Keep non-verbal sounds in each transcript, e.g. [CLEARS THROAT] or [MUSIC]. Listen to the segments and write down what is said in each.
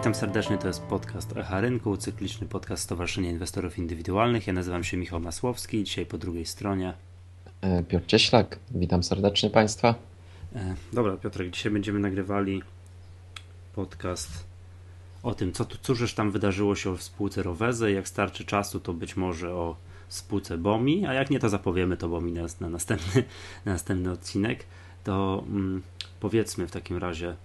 Witam serdecznie, to jest podcast Echa Rynku, cykliczny podcast Stowarzyszenia Inwestorów Indywidualnych. Ja nazywam się Michał Masłowski, dzisiaj po drugiej stronie. E, Piotr Cieślak, witam serdecznie Państwa. E, dobra, Piotrek, dzisiaj będziemy nagrywali podcast o tym, co tu, cóż tam wydarzyło się w spółce Roweze. Jak starczy czasu, to być może o spółce BOMI, a jak nie, to zapowiemy to BOMI na, na, następny, [LAUGHS] na następny odcinek. To mm, powiedzmy w takim razie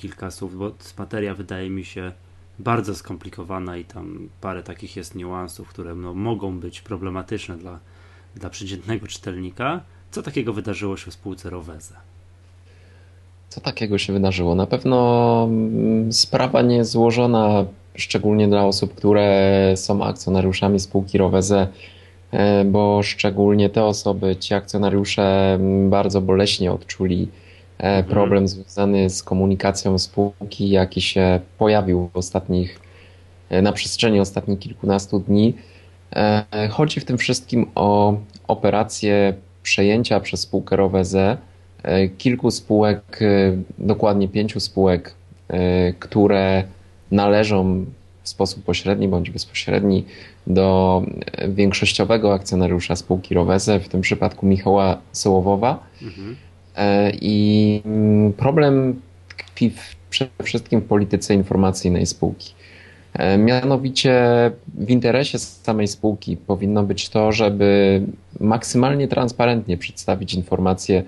kilka słów, bo materia wydaje mi się bardzo skomplikowana i tam parę takich jest niuansów, które no, mogą być problematyczne dla, dla przeciętnego czytelnika. Co takiego wydarzyło się w spółce Roweze? Co takiego się wydarzyło? Na pewno mm, sprawa nie jest złożona, szczególnie dla osób, które są akcjonariuszami spółki Roweze, e, bo szczególnie te osoby, ci akcjonariusze mm, bardzo boleśnie odczuli mhm. problem związany z komunikacją spółki, jaki się pojawił w ostatnich, e, na przestrzeni ostatnich kilkunastu dni. Chodzi w tym wszystkim o operację przejęcia przez spółkę Roweze E, kilku spółek, e, dokładnie pięciu spółek, e, które należą w sposób pośredni bądź bezpośredni do większościowego akcjonariusza spółki Roweze, w tym przypadku Michała Sołowowa. Mhm. I mm, problem tkwi w, przede wszystkim w polityce informacyjnej spółki. Mianowicie w interesie samej spółki powinno być to, żeby maksymalnie transparentnie przedstawić informacje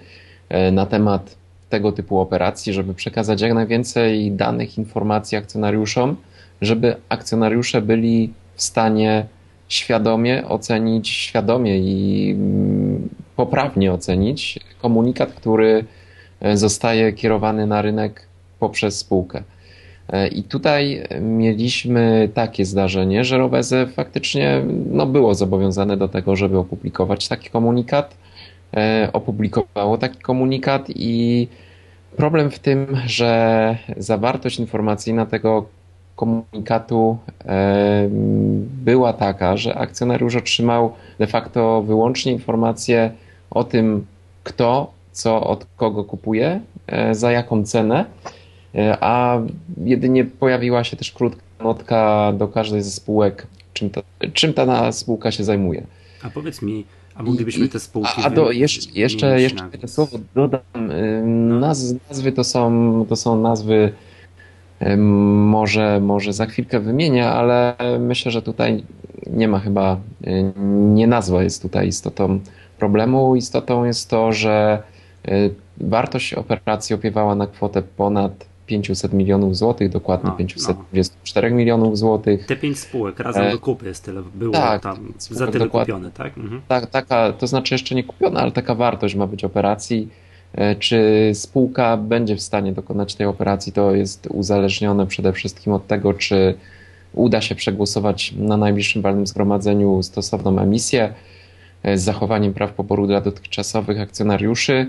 E, na temat tego typu operacji, żeby przekazać jak najwięcej danych, informacji akcjonariuszom, żeby akcjonariusze byli w stanie świadomie ocenić, świadomie i mm, poprawnie ocenić komunikat, który e, zostaje kierowany na rynek poprzez spółkę. E, I tutaj mieliśmy takie zdarzenie, że Roweze faktycznie no, było zobowiązane do tego, żeby opublikować taki komunikat. E, opublikowało taki komunikat i problem w tym, że zawartość informacyjna tego komunikatu e, była taka, że akcjonariusz otrzymał de facto wyłącznie informacje o tym, kto co od kogo kupuje, e, za jaką cenę, a jedynie pojawiła się też krótka notka do każdej ze spółek, czym ta, czym ta spółka się zajmuje. A powiedz mi, a moglibyśmy te spółki. A, a do, jeszcze, jeszcze, jeszcze słowo dodam. No. Naz, nazwy to są, to są nazwy. Może, może za chwilkę wymienię, ale myślę, że tutaj nie ma chyba, nie nazwa jest tutaj istotą problemu. Istotą jest to, że wartość operacji opiewała na kwotę ponad 500 milionów złotych, dokładnie no, 524 no. milionów złotych. Te pięć spółek razem do kupy jest tyle było tak, tam za tyle kupione, tak? Mhm. tak? Taka, to znaczy jeszcze nie kupione, ale taka wartość ma być operacji. E, czy spółka będzie w stanie dokonać tej operacji, to jest uzależnione przede wszystkim od tego, czy uda się przegłosować na najbliższym walnym zgromadzeniu stosowną emisję e, z zachowaniem praw poboru dla dotychczasowych akcjonariuszy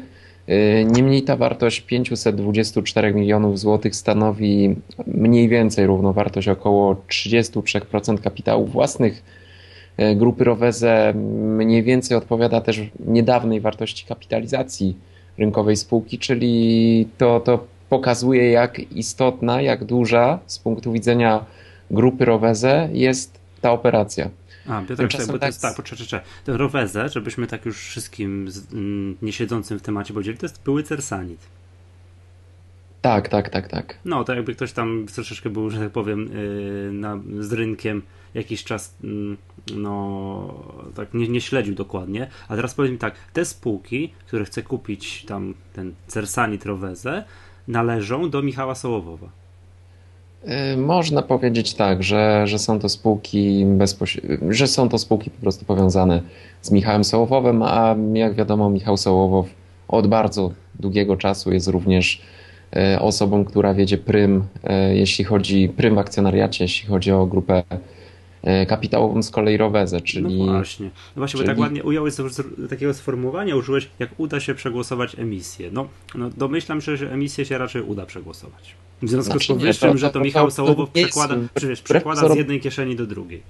Y, niemniej ta wartość 524 milionów złotych stanowi mniej więcej równowartość około 33% kapitałów własnych grupy Roweze. Mniej więcej odpowiada też niedawnej wartości kapitalizacji rynkowej spółki, czyli to, to pokazuje, jak istotna, jak duża z punktu widzenia grupy Roweze jest ta operacja. A, Piotr, czekaj, bo to jest tak, poczekaj, poczekaj. Ten Roweze, żebyśmy tak już wszystkim mm, nie siedzącym w temacie powiedzieli, to jest były Cersanit. Tak, tak, tak, tak. No, to jakby ktoś tam troszeczkę był, że tak powiem, yy, na, z rynkiem jakiś czas, yy, no, tak nie, nie śledził dokładnie. A teraz powiem tak, te spółki, które chce kupić tam ten Cersanit Roweze, należą do Michała Sołowowa. Y, można powiedzieć tak, że, że są to spółki że są to spółki po prostu powiązane z Michałem Sołowowem, a jak wiadomo Michał Sołowow od bardzo długiego czasu jest również y, osobą, która wiedzie prym, y, jeśli chodzi prym w akcjonariacie, jeśli chodzi o grupę kapitałową z kolei Roweze, czyli... No właśnie, no właśnie czyli... bo tak ładnie ująłeś takiego sformułowania, użyłeś, jak uda się przegłosować emisję. No, no domyślam się, że emisję się raczej uda przegłosować. W związku znaczy, z powyższym, to, że to, to Michał Sołowow przekłada, przekłada z jednej kieszeni do drugiej.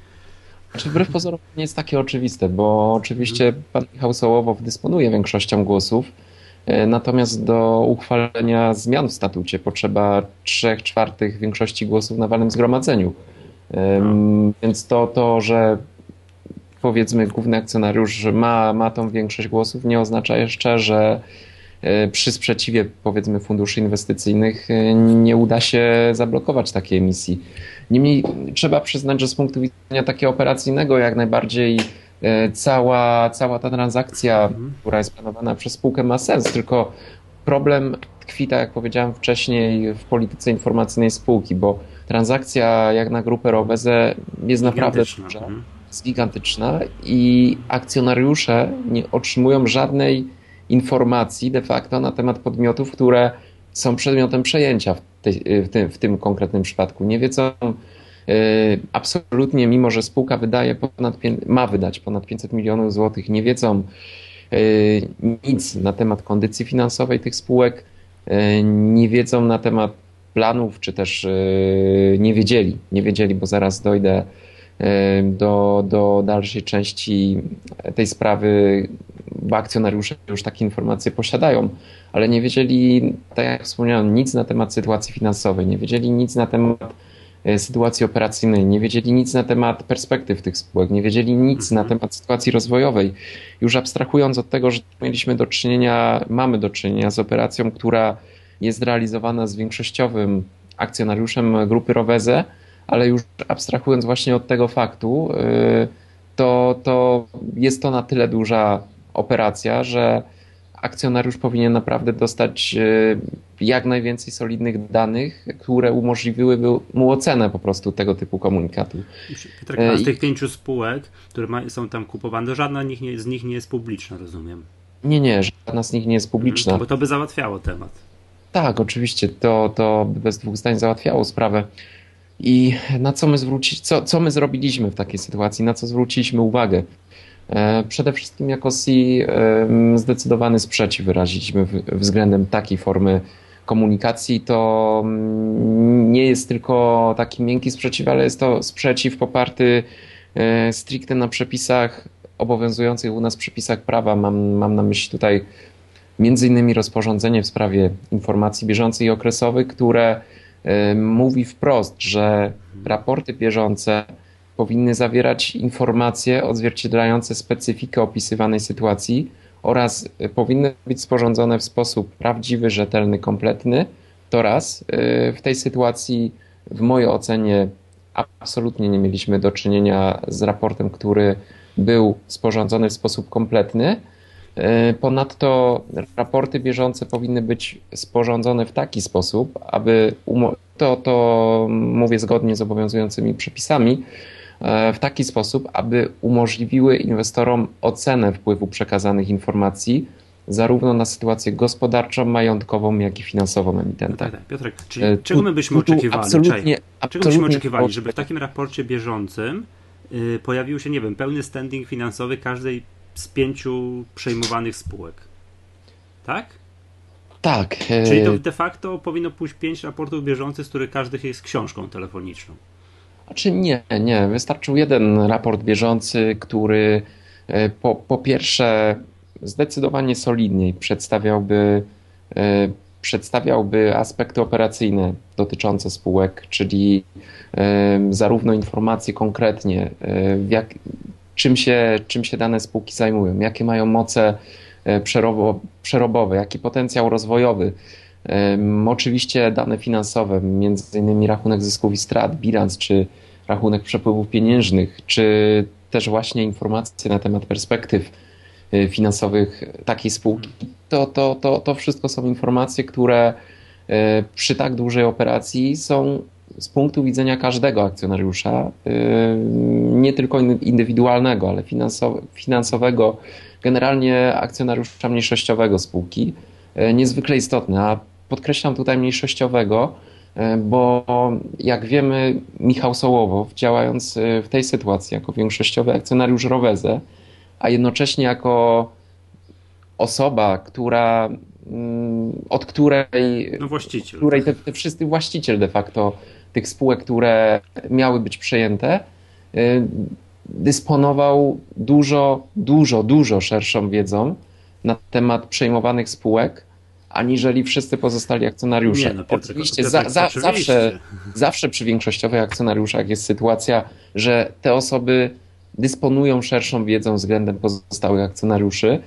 Znaczy, wbrew pozorom nie jest takie oczywiste, bo oczywiście mhm. pan Michał Sołowow dysponuje większością głosów Natomiast do uchwalenia zmian w statucie potrzeba 3 czwartych większości głosów na walnym zgromadzeniu. No. Więc to, to, że powiedzmy główny akcjonariusz ma, ma tą większość głosów, nie oznacza jeszcze, że e, przy sprzeciwie powiedzmy funduszy inwestycyjnych e, nie uda się zablokować takiej emisji. Niemniej trzeba przyznać, że z punktu widzenia takiego operacyjnego jak najbardziej e, cała, cała ta transakcja, mhm. która jest planowana przez spółkę ma sens, tylko problem tkwi, tak jak powiedziałem wcześniej, w polityce informacyjnej spółki, bo transakcja jak na grupę Roweze jest naprawdę duża. Mhm jest gigantyczna i akcjonariusze nie otrzymują żadnej informacji de facto na temat podmiotów, które są przedmiotem przejęcia w, tej, w, tym, w tym, konkretnym przypadku. Nie wiedzą yy, absolutnie, mimo że spółka wydaje ponad, ma wydać ponad 500 milionów złotych, nie wiedzą yy, nic na temat kondycji finansowej tych spółek, yy, nie wiedzą na temat planów, czy też nie wiedzieli, nie wiedzieli, bo zaraz dojdę do, do dalszej części tej sprawy, bo akcjonariusze już takie informacje posiadają, ale nie wiedzieli, tak jak wspomniałem, nic na temat sytuacji finansowej, nie wiedzieli nic na temat e, sytuacji operacyjnej, nie wiedzieli nic na temat perspektyw tych spółek, nie wiedzieli nic na mhm. temat sytuacji rozwojowej. Już abstrahując od tego, że mieliśmy do czynienia, mamy do czynienia z operacją, która jest realizowana z większościowym akcjonariuszem grupy Roweze, ale już abstrahując właśnie od tego faktu, y, to, to jest to na tyle duża operacja, że akcjonariusz powinien naprawdę dostać y, jak najwięcej solidnych danych, które umożliwiłyby mu ocenę po prostu tego typu komunikatu. Piotrek, z y, tych pięciu spółek, które są tam kupowane, żadna z nich nie jest publiczna, rozumiem? Nie, nie, żadna z nich nie jest publiczna. Bo to by załatwiało temat. Tak, oczywiście, to, to bez dwóch zdań załatwiało sprawę. I na co my zwrócić, co, co my zrobiliśmy w takiej sytuacji, na co zwróciliśmy uwagę? E, przede wszystkim jako si zdecydowany sprzeciw wyraziliśmy względem takiej formy komunikacji. To mm, nie jest tylko taki miękki sprzeciw, ale jest to sprzeciw poparty e, stricte na przepisach obowiązujących u nas przepisach prawa. Mam, mam na myśli tutaj między innymi rozporządzenie w sprawie informacji bieżących i okresowych, które mówi wprost, że raporty bieżące powinny zawierać informacje odzwierciedlające specyfikę opisywanej sytuacji oraz powinny być sporządzone w sposób prawdziwy, rzetelny, kompletny. To raz. W tej sytuacji, w mojej ocenie, absolutnie nie mieliśmy do czynienia z raportem, który był sporządzony w sposób kompletny. E, ponadto raporty bieżące powinny być sporządzone w taki sposób, aby to, to mówię zgodnie z obowiązującymi przepisami, e, w taki sposób, aby umożliwiły inwestorom ocenę wpływu przekazanych informacji zarówno na sytuację gospodarczą, majątkową, jak i finansową emitenta. tak, tak. Piotrek, czyli e, czego my byśmy oczekiwali? Absolutnie, czego byśmy oczekiwali, żeby w takim raporcie bieżącym yy, pojawił się, nie wiem, pełny standing finansowy każdej z pięciu przejmowanych spółek. Tak? Tak. Czyli to e, de facto powinno pójść pięć raportów bieżących, z których każdy jest książką telefoniczną. Znaczy nie, nie. Wystarczył jeden raport bieżący, który e, po, po pierwsze zdecydowanie solidniej przedstawiałby, e, przedstawiałby aspekty operacyjne dotyczące spółek, czyli zarówno informacje konkretnie, w jak, czym się, czym się dane spółki zajmują, jakie mają moce e, przerobo, przerobowe, jaki potencjał rozwojowy. Oczywiście dane finansowe, między innymi rachunek zysków i strat, bilans, czy rachunek przepływów pieniężnych, czy też właśnie informacje na temat perspektyw e, finansowych takiej spółki. To, to, to, to wszystko są informacje, które e, przy tak dużej operacji są z punktu widzenia każdego akcjonariusza, y, nie tylko indywidualnego, ale finansowego, generalnie akcjonariusza mniejszościowego spółki, y, niezwykle istotne. A podkreślam tutaj mniejszościowego, y, bo jak wiemy, Michał Sołowow, działając w tej sytuacji jako większościowy akcjonariusz Roweze, a jednocześnie jako osoba, która mm, od której, no właściciel. której te, te wszyscy właściciel de facto tych spółek, które miały być przejęte, y, dysponował dużo, dużo, dużo szerszą wiedzą na temat przejmowanych spółek, aniżeli wszyscy pozostali akcjonariusze. Nie, no, Piotrek, oczywiście, Piotrek, za, za, oczywiście. Zawsze, zawsze przy większościowych akcjonariuszach jest sytuacja, że te osoby dysponują szerszą wiedzą względem pozostałych akcjonariuszy.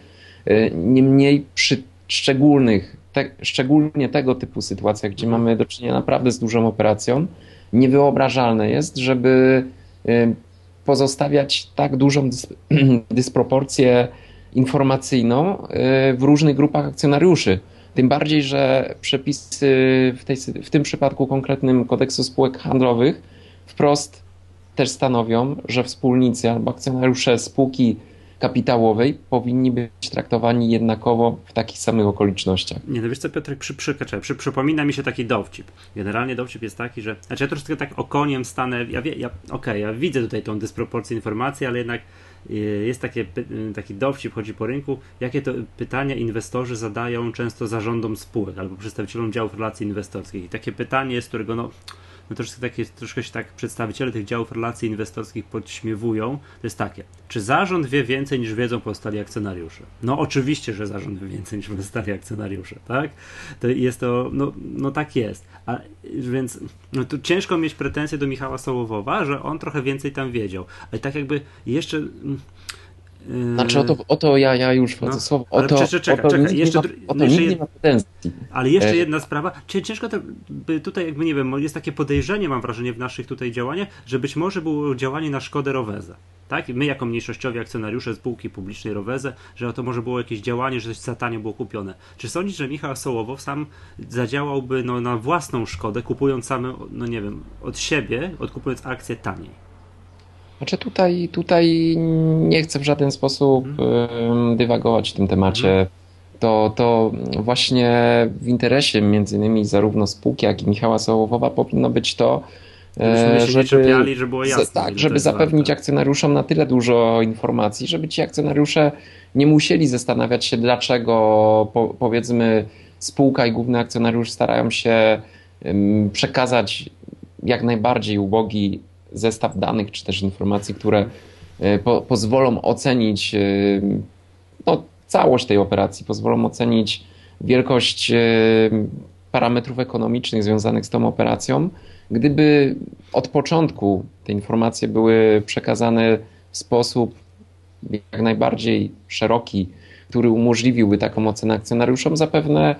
Y, Niemniej przy szczególnych, te, szczególnie tego typu sytuacjach, gdzie mamy do czynienia naprawdę z dużą operacją, niewyobrażalne jest, żeby y, pozostawiać tak dużą dys [CLEARS THROAT] dysproporcję informacyjną y, w różnych grupach akcjonariuszy. Tym bardziej, że przepisy w, tej, w tym przypadku konkretnym kodeksu spółek handlowych wprost też stanowią, że wspólnicy albo akcjonariusze spółki kapitałowej powinni być traktowani jednakowo w takich samych okolicznościach. Nie, no wiesz co, Piotrek, przy, przy, przy, przypomina mi się taki dowcip. Generalnie dowcip jest taki, że. Znaczy, ja troszkę tak okoniem stanę. Ja, wie, ja, okay, ja widzę tutaj tą dysproporcję informacji, ale jednak y, jest takie, taki dowcip, chodzi po rynku, jakie to pytania inwestorzy zadają często zarządom spółek albo przedstawicielom działów relacji inwestorskich. I takie pytanie jest, którego no no troszkę, takie, troszkę się tak przedstawiciele tych działów relacji inwestorskich podśmiewują, to jest takie, czy zarząd wie więcej niż wiedzą pozostali akcjonariusze? No oczywiście, że zarząd wie więcej niż pozostali akcjonariusze, tak? To jest to, no, no tak jest. A, więc no tu ciężko mieć pretensje do Michała Sołowowa, że on trochę więcej tam wiedział. Ale tak jakby jeszcze... Znaczy o to, o to ja, ja już wchodzę no, słowo. O to, o to, czekaj, jeszcze, ma, o to nikt nie ma pretensji. Ale jeszcze jedna sprawa. Ciężko to, tutaj jakby nie wiem, jest takie podejrzenie, mam wrażenie, w naszych tutaj działaniach, że być może było działanie na szkodę Roweze. Tak? My jako mniejszościowi akcjonariusze spółki publicznej Roweze, że to może było jakieś działanie, że coś za tanie było kupione. Czy sądzisz, że Michał Sołowow sam zadziałałby no, na własną szkodę, kupując same, no nie wiem, od siebie, odkupując akcje taniej? Znaczy tutaj, tutaj nie chcę w żaden sposób hmm. dywagować w tym temacie. Hmm. To, to właśnie w interesie między innymi zarówno spółki, jak i Michała Sołowowa powinno być to, żeby, czepiali, żeby było jasne, tak, żeby zapewnić akcjonariuszom na tyle dużo informacji, żeby ci akcjonariusze nie musieli zastanawiać się, dlaczego po, powiedzmy spółka i główny akcjonariusz starają się um, przekazać jak najbardziej ubogi zestaw danych czy też informacji, które e, po, pozwolą ocenić e, no, całość tej operacji, pozwolą ocenić wielkość e, parametrów ekonomicznych związanych z tą operacją. Gdyby od początku te informacje były przekazane w sposób jak najbardziej szeroki, który umożliwiłby taką ocenę akcjonariuszom, zapewne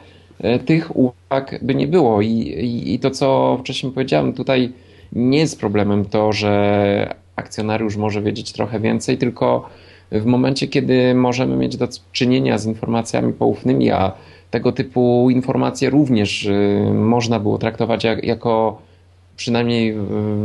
tych uwag by nie było. I, i, i to, co wcześniej powiedziałem, tutaj nie jest problemem to, że akcjonariusz może wiedzieć trochę więcej, tylko w momencie, kiedy możemy mieć do czynienia z informacjami poufnymi, a tego typu informacje również y, można było traktować jak, jako przynajmniej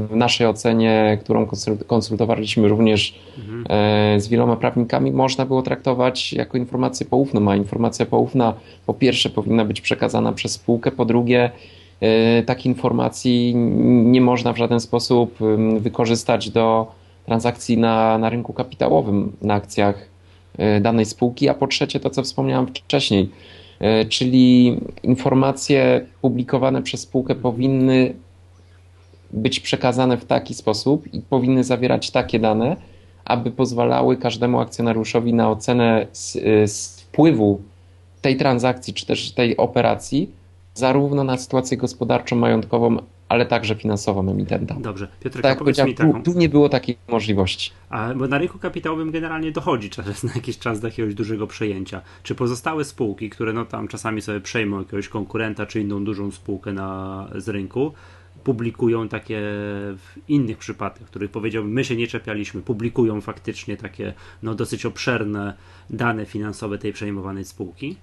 w naszej ocenie, którą konsultowaliśmy również mhm. E, z wieloma prawnikami, można było traktować jako informację poufną, a informacja poufna po pierwsze powinna być przekazana przez spółkę, po drugie E, takich informacji nie można w żaden sposób wykorzystać do transakcji na, na rynku kapitałowym, na akcjach e, danej spółki, a po trzecie to, co wspomniałem wcześniej, e, czyli informacje publikowane przez spółkę powinny być przekazane w taki sposób i powinny zawierać takie dane, aby pozwalały każdemu akcjonariuszowi na ocenę z, z wpływu tej transakcji czy też tej operacji zarówno na sytuację gospodarczą, majątkową, ale także finansową emitenta. Dobrze, Piotr, tak powiedz mi taką... tu, tu, nie było takiej możliwości. A, bo na rynku kapitałowym generalnie dochodzi czas, [LAUGHS] na jakiś czas do jakiegoś dużego przejęcia. Czy pozostałe spółki, które no tam czasami sobie przejmą jakiegoś konkurenta czy inną dużą spółkę na, z rynku, publikują takie w innych przypadkach, których powiedziałbym, my się nie czepialiśmy, publikują faktycznie takie no, dosyć obszerne dane finansowe tej przejmowanej spółki?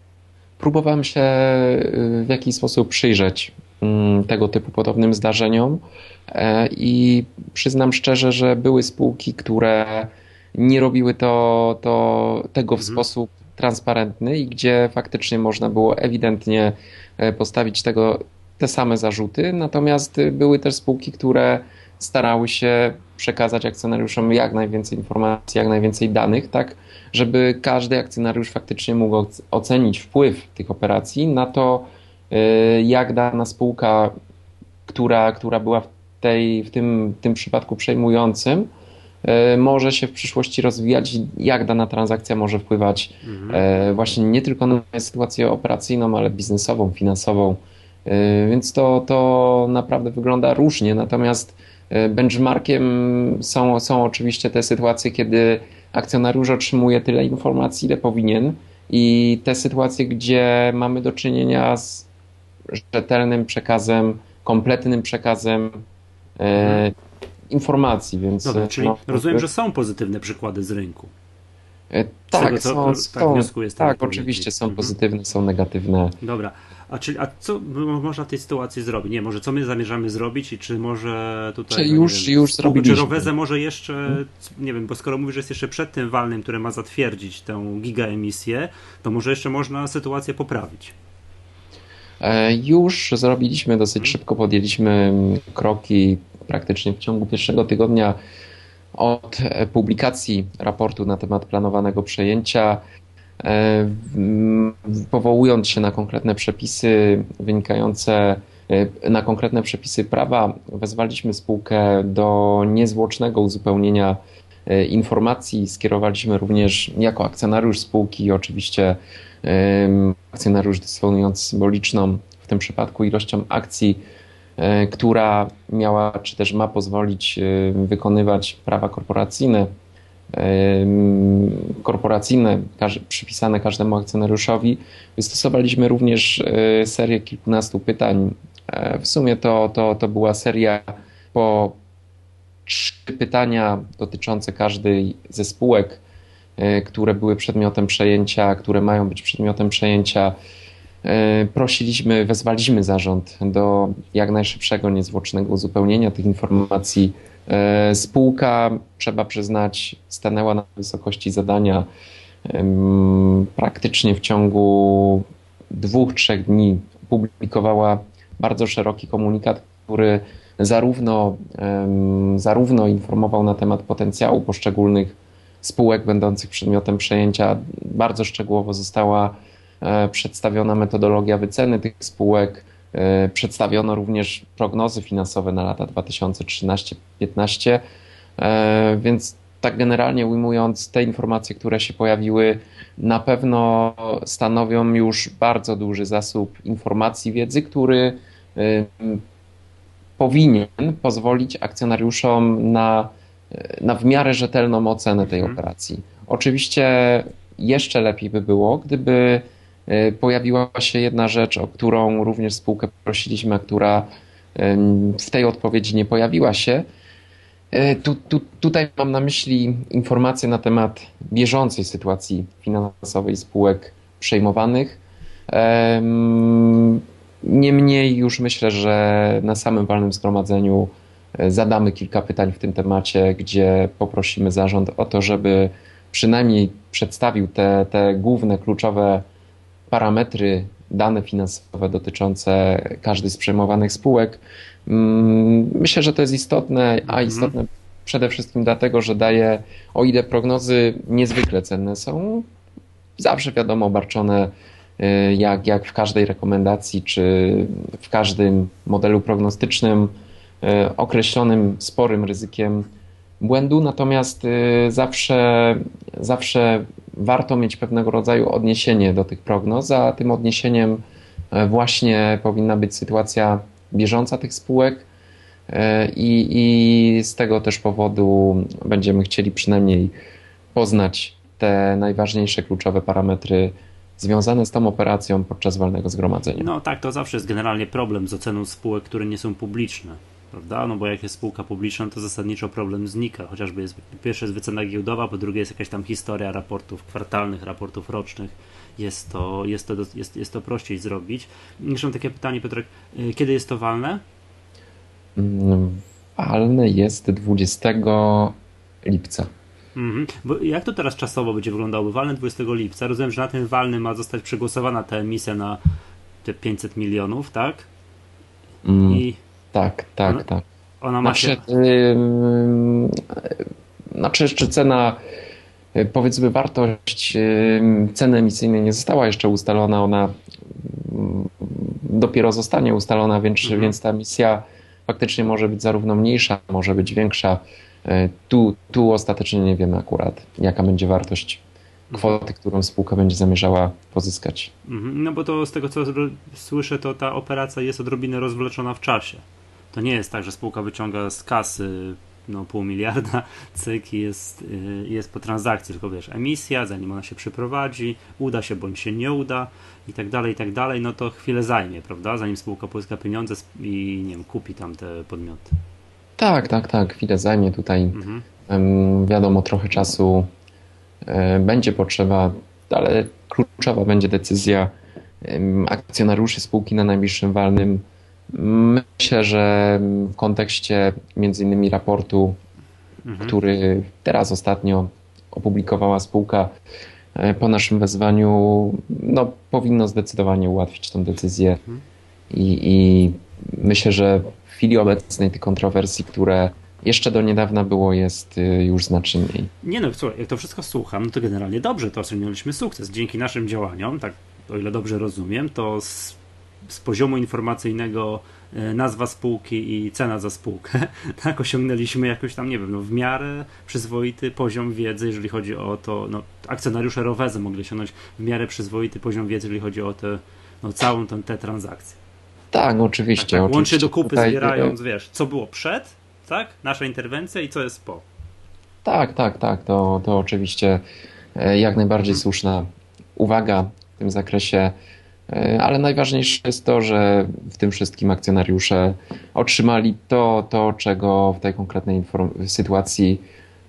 Próbowałem się y, w jakiś sposób przyjrzeć mm, tego typu podobnym zdarzeniom e, i przyznam szczerze, że były spółki, które nie robiły to, to tego w mhm. sposób transparentny i gdzie faktycznie można było ewidentnie e, postawić tego te same zarzuty, natomiast były też spółki, które starały się przekazać akcjonariuszom jak najwięcej informacji, jak najwięcej danych, tak żeby każdy akcjonariusz faktycznie mógł ocenić wpływ tych operacji na to, y, jak dana spółka, która, która była w, tej, w tym, tym przypadku przejmującym, może się w przyszłości rozwijać, jak dana transakcja może wpływać mhm. właśnie nie tylko na sytuację operacyjną, ale biznesową, finansową. Więc to, to naprawdę wygląda różnie. Natomiast benchmarkiem są, są oczywiście te sytuacje, kiedy akcjonariusz otrzymuje tyle informacji, ile powinien, i te sytuacje, gdzie mamy do czynienia z rzetelnym przekazem, kompletnym przekazem e, mhm. informacji. Więc, Dobra, czyli no, rozumiem, że są pozytywne przykłady z rynku. E, tak, tego, co, są, tak, są, tak oczywiście są mhm. pozytywne, są negatywne. Dobra, a, czyli, a co można w tej sytuacji zrobić? Nie, może co my zamierzamy zrobić i czy może tutaj... Czy już, wiem, już zrobiliśmy. Czy Roweze może jeszcze, nie wiem, bo skoro mówisz, że jest jeszcze przed tym walnym, które ma zatwierdzić tę gigaemisję, to może jeszcze można sytuację poprawić. E, już zrobiliśmy dosyć hmm. szybko, podjęliśmy kroki praktycznie w ciągu pierwszego tygodnia od publikacji raportu na temat planowanego przejęcia E, powołując się na konkretne przepisy wynikające, e, na konkretne przepisy prawa, wezwaliśmy spółkę do niezwłocznego uzupełnienia e, informacji. Skierowaliśmy również jako akcjonariusz spółki, oczywiście akcjonariusz dysponujący symboliczną w tym przypadku ilością akcji, która miała czy też ma pozwolić wykonywać prawa korporacyjne korporacyjne przypisane każdemu akcjonariuszowi. Wystosowaliśmy również e, serię kilkunastu pytań. E, w sumie to, to, to była seria po trzy pytania dotyczące każdej ze spółek, e, które były przedmiotem przejęcia, które mają być przedmiotem przejęcia. Prosiliśmy, wezwaliśmy zarząd do jak najszybszego, niezwłocznego uzupełnienia tych informacji spółka, trzeba przyznać, stanęła na wysokości zadania. Praktycznie w ciągu dwóch, trzech dni publikowała bardzo szeroki komunikat, który zarówno, zarówno informował na temat potencjału poszczególnych spółek będących przedmiotem przejęcia. Bardzo szczegółowo została e, przedstawiona metodologia wyceny tych spółek, E, przedstawiono również prognozy finansowe na lata 2013-2015, e, więc tak generalnie ujmując, te informacje, które się pojawiły, na pewno stanowią już bardzo duży zasób informacji, wiedzy, który e, powinien pozwolić akcjonariuszom na, na w miarę rzetelną ocenę tej mhm. operacji. Oczywiście jeszcze lepiej by było, gdyby E, pojawiła się jedna rzecz, o którą również spółkę prosiliśmy, a która w tej odpowiedzi nie pojawiła się. E, tu, tu, tutaj mam na myśli informacje na temat bieżącej sytuacji finansowej spółek przejmowanych. Niemniej już myślę, że na samym walnym zgromadzeniu e, zadamy kilka pytań w tym temacie, gdzie poprosimy zarząd o to, żeby przynajmniej przedstawił te, te główne, kluczowe parametry, dane finansowe dotyczące każdej z przejmowanych spółek. Mm, myślę, że to jest istotne, a mhm. istotne przede wszystkim dlatego, że daje, o ile prognozy niezwykle cenne są, zawsze wiadomo obarczone y, jak, jak w każdej rekomendacji czy w każdym modelu prognostycznym y, określonym sporym ryzykiem błędu, natomiast y, zawsze, zawsze warto mieć pewnego rodzaju odniesienie do tych prognoz, a tym odniesieniem e, właśnie powinna być sytuacja bieżąca tych spółek e, i, i z tego też powodu będziemy chcieli przynajmniej poznać te najważniejsze kluczowe parametry związane z tą operacją podczas walnego zgromadzenia. No tak, to zawsze jest generalnie problem z oceną spółek, które nie są publiczne prawda? No bo jak jest spółka publiczna, to zasadniczo problem znika. Chociażby jest, pierwsze jest wycena giełdowa, po drugie jest jakaś tam historia raportów kwartalnych, raportów rocznych. Jest to, jest to, jest, jest to prościej zrobić. Mam takie pytanie, Piotrek, y, kiedy jest to walne? Mm, walne jest 20 lipca. Mhm. Bo jak to teraz czasowo będzie wyglądało? Walne 20 lipca. Rozumiem, że na tym walnym ma zostać przegłosowana ta emisja na te 500 milionów, tak? Mm. I tak, tak, ona, tak. Ona ma znaczy, się... Yy, znaczy jeszcze cena, y, powiedzmy wartość yy, ceny emisyjnej nie została jeszcze ustalona, ona yy, dopiero zostanie ustalona, więc, mhm. więc ta emisja faktycznie może być zarówno mniejsza, może być większa. Tu, tu ostatecznie nie wiemy akurat, jaka będzie wartość kwoty, którą spółka będzie zamierzała pozyskać. Mhm. No bo to z tego co słyszę, to ta operacja jest odrobinę rozwleczona w czasie. To nie jest tak, że spółka wyciąga z kasy no, pół miliarda, cyk jest, y, jest po transakcji, tylko wiesz, emisja, zanim ona się przeprowadzi, uda się bądź się nie uda i tak dalej, i tak dalej, no to chwilę zajmie, prawda, zanim spółka pozyska pieniądze i nie wiem, kupi tam te podmioty. Tak, tak, tak, chwilę zajmie tutaj. Mhm. Wiadomo, trochę czasu e, będzie potrzeba, ale kluczowa będzie decyzja akcjonariuszy spółki na najbliższym walnym Myślę, że w kontekście między innymi raportu, mhm. który teraz ostatnio opublikowała spółka e, po naszym wezwaniu, no, powinno zdecydowanie ułatwić tę decyzję. Mhm. I, I myślę, że w chwili obecnej tych kontrowersji, które jeszcze do niedawna było, jest y, już znacznie mniej. Nie no, słuchaj, jak to wszystko słucham, no to generalnie dobrze, to osiągnęliśmy sukces. Dzięki naszym działaniom, tak o ile dobrze rozumiem, to z z poziomu informacyjnego e, nazwa spółki i cena za spółkę, [LAUGHS] tak, osiągnęliśmy jakoś tam, nie wiem, no, w miarę przyzwoity poziom wiedzy, jeżeli chodzi o to, no, akcjonariusze Rowezy mogli osiągnąć w miarę przyzwoity poziom wiedzy, jeżeli chodzi o te, no, całą tę, tę transakcję. Tak, oczywiście. Tak, tak. Oczywiście. Łącznie do kupy Tutaj... zbierając, wiesz, co było przed, tak, nasza interwencja i co jest po. Tak, tak, tak, to, to oczywiście e, jak najbardziej słuszna uwaga w tym zakresie. E, ale najważniejsze jest to, że w tym wszystkim akcjonariusze otrzymali to, to czego w tej konkretnej sytuacji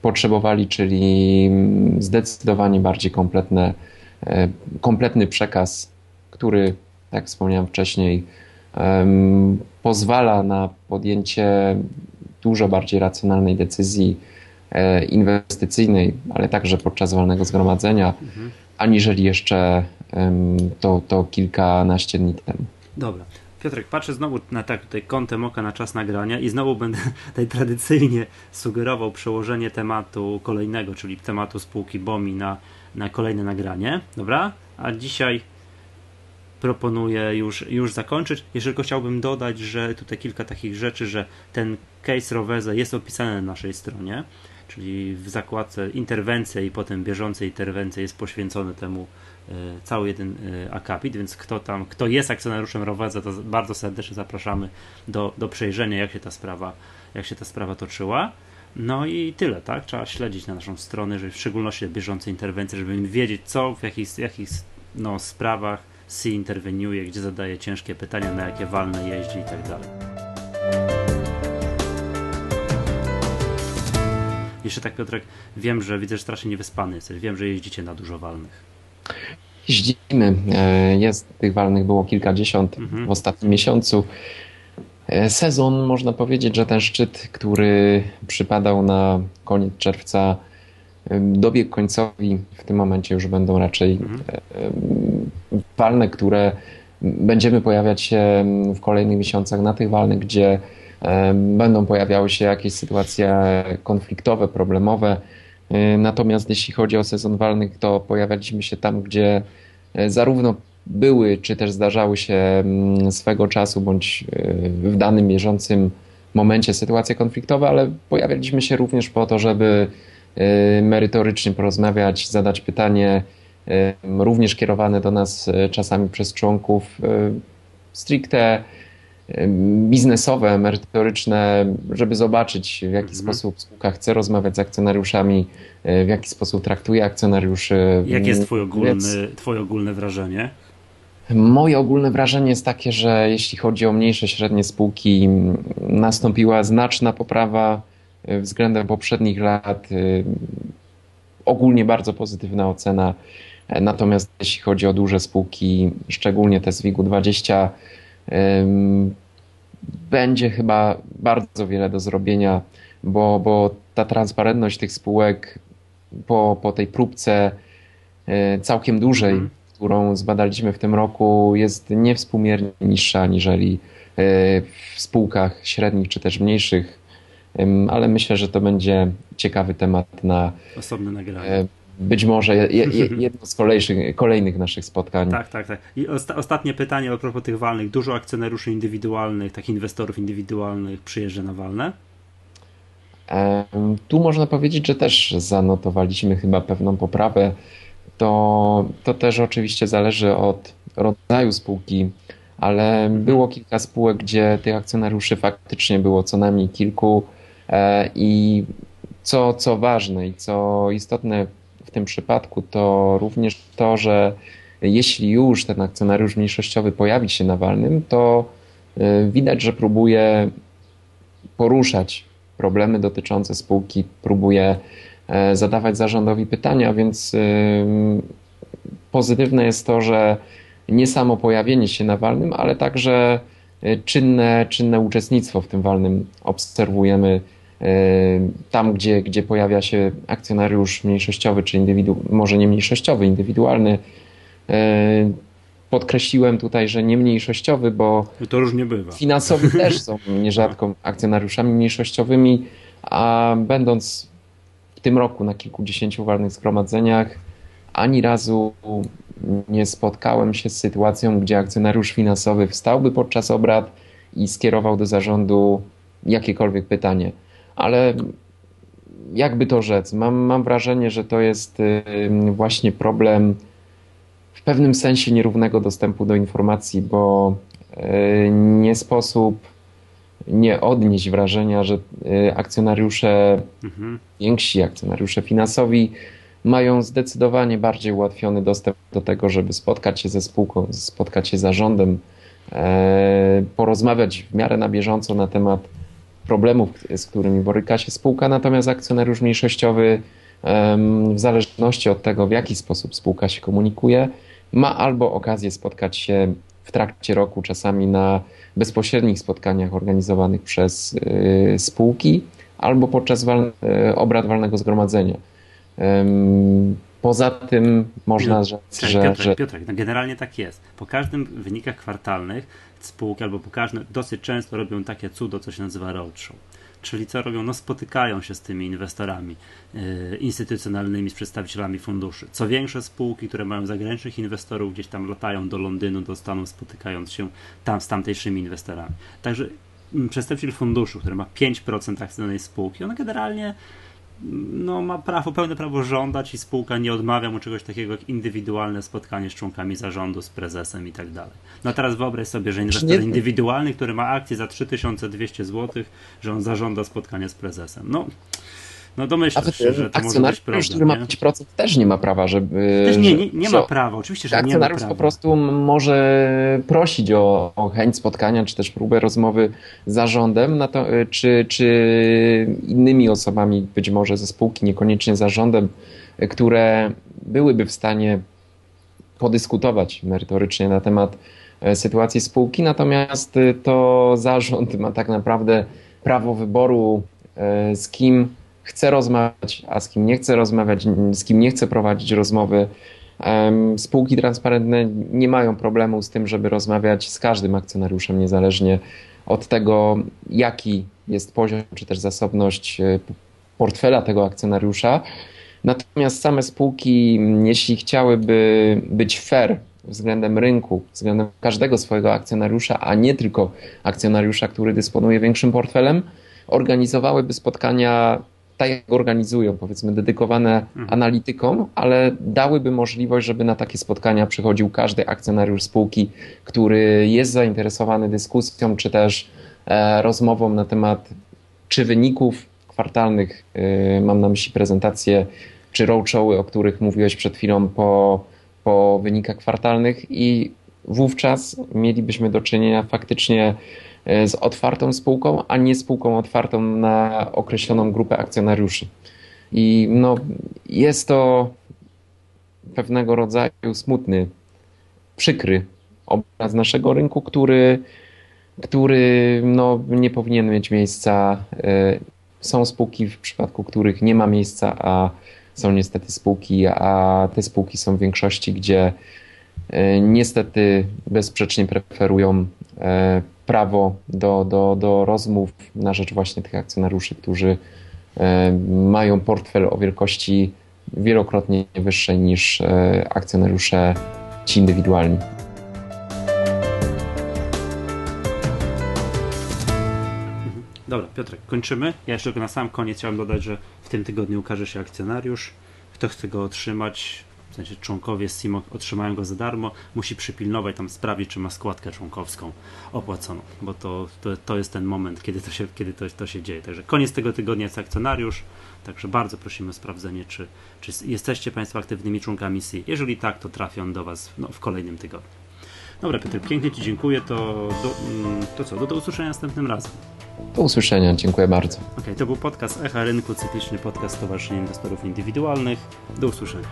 potrzebowali, czyli zdecydowanie bardziej kompletne, e, kompletny przekaz, który, jak wspomniałem wcześniej, pozwala na podjęcie dużo bardziej racjonalnej decyzji e, inwestycyjnej, ale także podczas walnego zgromadzenia, mhm. aniżeli jeszcze to, to kilkanaście dni temu. Dobra. Piotrek, patrzę znowu na tak tutaj kątem oka na czas nagrania i znowu będę [LAUGHS] tutaj tradycyjnie sugerował przełożenie tematu kolejnego, czyli tematu spółki BOMI na, na kolejne nagranie. Dobra? A dzisiaj proponuję już, już zakończyć. Jeszcze tylko chciałbym dodać, że tutaj kilka takich rzeczy, że ten case Roveza jest opisany na naszej stronie, czyli w zakładce interwencja i potem bieżące interwencje jest poświęcone temu cały jeden e, akapit, więc kto tam, kto jest akcjonariuszem Roweza, to bardzo serdecznie zapraszamy do, do przejrzenia, jak się ta sprawa, jak się ta sprawa toczyła. No i tyle, tak? Trzeba śledzić na naszą stronę, żeby w szczególności bieżące interwencje, żeby wiedzieć, co w jakich, jakich no, sprawach SI interweniuje, gdzie zadaje ciężkie pytania, na jakie walne jeździ i tak dalej. Jeszcze tak, Piotrek, wiem, że widzę, że strasznie niewyspany jesteś. Wiem, że jeździcie na dużo walnych. Jeździmy. E, jest tych walnych było kilkadziesiąt mhm. w ostatnim miesiącu. E, sezon, można powiedzieć, że ten szczyt, który przypadał na koniec czerwca, e, dobiegł końcowi. W tym momencie już będą raczej mhm. walne, które będziemy pojawiać się w kolejnych miesiącach na tych walnych, gdzie będą pojawiały się jakieś sytuacje konfliktowe, problemowe natomiast jeśli chodzi o sezon walnych, to pojawialiśmy się tam, gdzie e, zarówno były, czy też zdarzały się mm, swego czasu, bądź e, w danym bieżącym momencie sytuacje konfliktowe, ale pojawialiśmy się również po to, żeby merytorycznie porozmawiać, zadać pytanie, również kierowane do nas czasami przez członków stricte biznesowe, merytoryczne, żeby zobaczyć, w jaki mhm. sposób spółka chce rozmawiać z akcjonariuszami, e, w jaki sposób traktuje akcjonariuszy. Jakie jest twoje ogólne, twoje ogólne wrażenie? Moje ogólne wrażenie jest takie, że jeśli chodzi o mniejsze, średnie spółki, nastąpiła znaczna poprawa e, względem poprzednich lat. E, ogólnie bardzo pozytywna ocena. Natomiast jeśli chodzi o duże spółki, szczególnie te z WIG-u 20, będzie chyba bardzo wiele do zrobienia, bo, bo ta transparentność tych spółek po, po tej próbce e, całkiem dużej, mm. którą zbadaliśmy w tym roku, jest niewspółmiernie niższa aniżeli e, w spółkach średnich czy też mniejszych. Ale myślę, że to będzie ciekawy temat na osobne nagranie być może [LAUGHS] jedno z kolejnych, kolejnych naszych spotkań. Tak, tak, tak. I osta ostatnie pytanie a propos tych walnych. Dużo akcjonariuszy indywidualnych, takich inwestorów indywidualnych przyjeżdża na walne? Tu można powiedzieć, że też zanotowaliśmy chyba pewną poprawę. To, to też oczywiście zależy od rodzaju spółki, ale było kilka spółek, gdzie tych akcjonariuszy faktycznie było co najmniej kilku e, i co, co ważne i co istotne w tym przypadku, to również to, że jeśli już ten akcjonariusz mniejszościowy pojawi się na walnym, to e, widać, że próbuje poruszać problemy dotyczące spółki, próbuje e, zadawać zarządowi pytania, więc pozytywne jest to, że nie samo pojawienie się na walnym, ale także e, czynne, czynne uczestnictwo w tym walnym obserwujemy tam, gdzie, gdzie pojawia się akcjonariusz mniejszościowy, czy indywidu, może nie mniejszościowy, indywidualny. E, podkreśliłem tutaj, że nie mniejszościowy, bo to różnie bywa. Finansowi [LAUGHS] też są nierzadko akcjonariuszami mniejszościowymi, a będąc w tym roku na kilkudziesięciu walnych zgromadzeniach, ani razu nie spotkałem się z sytuacją, gdzie akcjonariusz finansowy wstałby podczas obrad i skierował do zarządu jakiekolwiek pytanie. Ale jakby to rzec, mam, mam wrażenie, że to jest właśnie problem w pewnym sensie nierównego dostępu do informacji, bo y, nie sposób nie odnieść wrażenia, że y, akcjonariusze, mhm. więksi akcjonariusze finansowi mają zdecydowanie bardziej ułatwiony dostęp do tego, żeby spotkać się ze spółką, spotkać się z zarządem, e, porozmawiać w miarę na bieżąco na temat problemów, z którymi boryka się spółka, natomiast akcjonariusz mniejszościowy w zależności od tego, w jaki sposób spółka się komunikuje, ma albo okazję spotkać się w trakcie roku, czasami na bezpośrednich spotkaniach organizowanych przez y, spółki, albo podczas wal, y, obrad walnego zgromadzenia. Poza tym można rzec, że... Piotrek, że... Piotrek, no generalnie tak jest. Po każdym wynikach kwartalnych spółki albo po każdym dosyć często robią takie cudo, co się nazywa roadshow. Czyli co robią? No spotykają się z tymi inwestorami yy, instytucjonalnymi, z przedstawicielami funduszy. Co większe spółki, które mają zagranicznych inwestorów, gdzieś tam latają do Londynu, do Stanów, spotykając się tam z tamtejszymi inwestorami. Także przedstawiciel funduszu, który ma 5% akcji danej spółki, on generalnie no, ma prawo, pełne prawo żądać i spółka nie odmawia mu czegoś takiego jak indywidualne spotkanie z członkami zarządu, z prezesem i tak dalej. No teraz wyobraź sobie, że inwestor nie... indywidualny, który ma akcję za 3200 zł, że on zażąda spotkania z prezesem. No, no domyślasz się, że to może być problem. który ma 5% też nie ma prawa, żeby... Też nie, nie, nie ma prawa, oczywiście, że nie ma prawa. Akcjonariusz po prostu może prosić o, o chęć spotkania, czy też próbę rozmowy z zarządem, to, czy, czy innymi osobami, być może ze spółki, niekoniecznie zarządem, które byłyby w stanie podyskutować merytorycznie na temat e, sytuacji spółki, natomiast to zarząd ma tak naprawdę prawo wyboru, e, z kim chce rozmawiać, a z kim nie chce rozmawiać, z kim nie chce prowadzić rozmowy. Spółki transparentne nie mają problemu z tym, żeby rozmawiać z każdym akcjonariuszem, niezależnie od tego, jaki jest poziom czy też zasobność e, portfela tego akcjonariusza. Natomiast same spółki, jeśli chciałyby być fair względem rynku, względem każdego swojego akcjonariusza, a nie tylko akcjonariusza, który dysponuje większym portfelem, organizowałyby spotkania tak jak organizują, powiedzmy, dedykowane mhm. analitykom, ale dałyby możliwość, żeby na takie spotkania przychodził każdy akcjonariusz spółki, który jest zainteresowany dyskusją, czy też e, rozmową na temat czy wyników kwartalnych, e, mam na myśli prezentacje, czy roadshowy, o których mówiłeś przed chwilą po, po wynikach kwartalnych i wówczas mielibyśmy do czynienia faktycznie z otwartą spółką, a nie spółką otwartą na określoną grupę akcjonariuszy. I no, jest to pewnego rodzaju smutny, przykry obraz naszego rynku, który, który no, nie powinien mieć miejsca. E, są spółki, w przypadku których nie ma miejsca, a są niestety spółki, a te spółki są w większości, gdzie e, niestety bezsprzecznie preferują prawo do, do, do rozmów na rzecz właśnie tych akcjonariuszy, którzy e, mają portfel o wielkości wielokrotnie wyższej niż e, akcjonariusze ci indywidualni. Dobra, Piotrek, kończymy. Ja jeszcze na sam koniec chciałem dodać, że w tym tygodniu ukaże się akcjonariusz. Kto chce go otrzymać, sensie członkowie z CIMO otrzymają go za darmo, musi przypilnować, tam sprawdzić, czy ma składkę członkowską opłaconą, bo to, to, to jest ten moment, kiedy to się, kiedy to, to się dzieje. Także koniec tego tygodnia jest akcjonariusz, także bardzo prosimy o sprawdzenie, czy, czy jesteście Państwo aktywnymi członkami CI. Jeżeli tak, to trafią do Was no, w kolejnym tygodniu. Dobra, Piotr, pięknie Ci dziękuję. To, do, mm, to co, do, do usłyszenia następnym razem. Do usłyszenia, dziękuję bardzo. Ok, to był podcast Echa Rynku, cykliczny podcast Stowarzyszenia Inwestorów Indywidualnych. Do usłyszenia.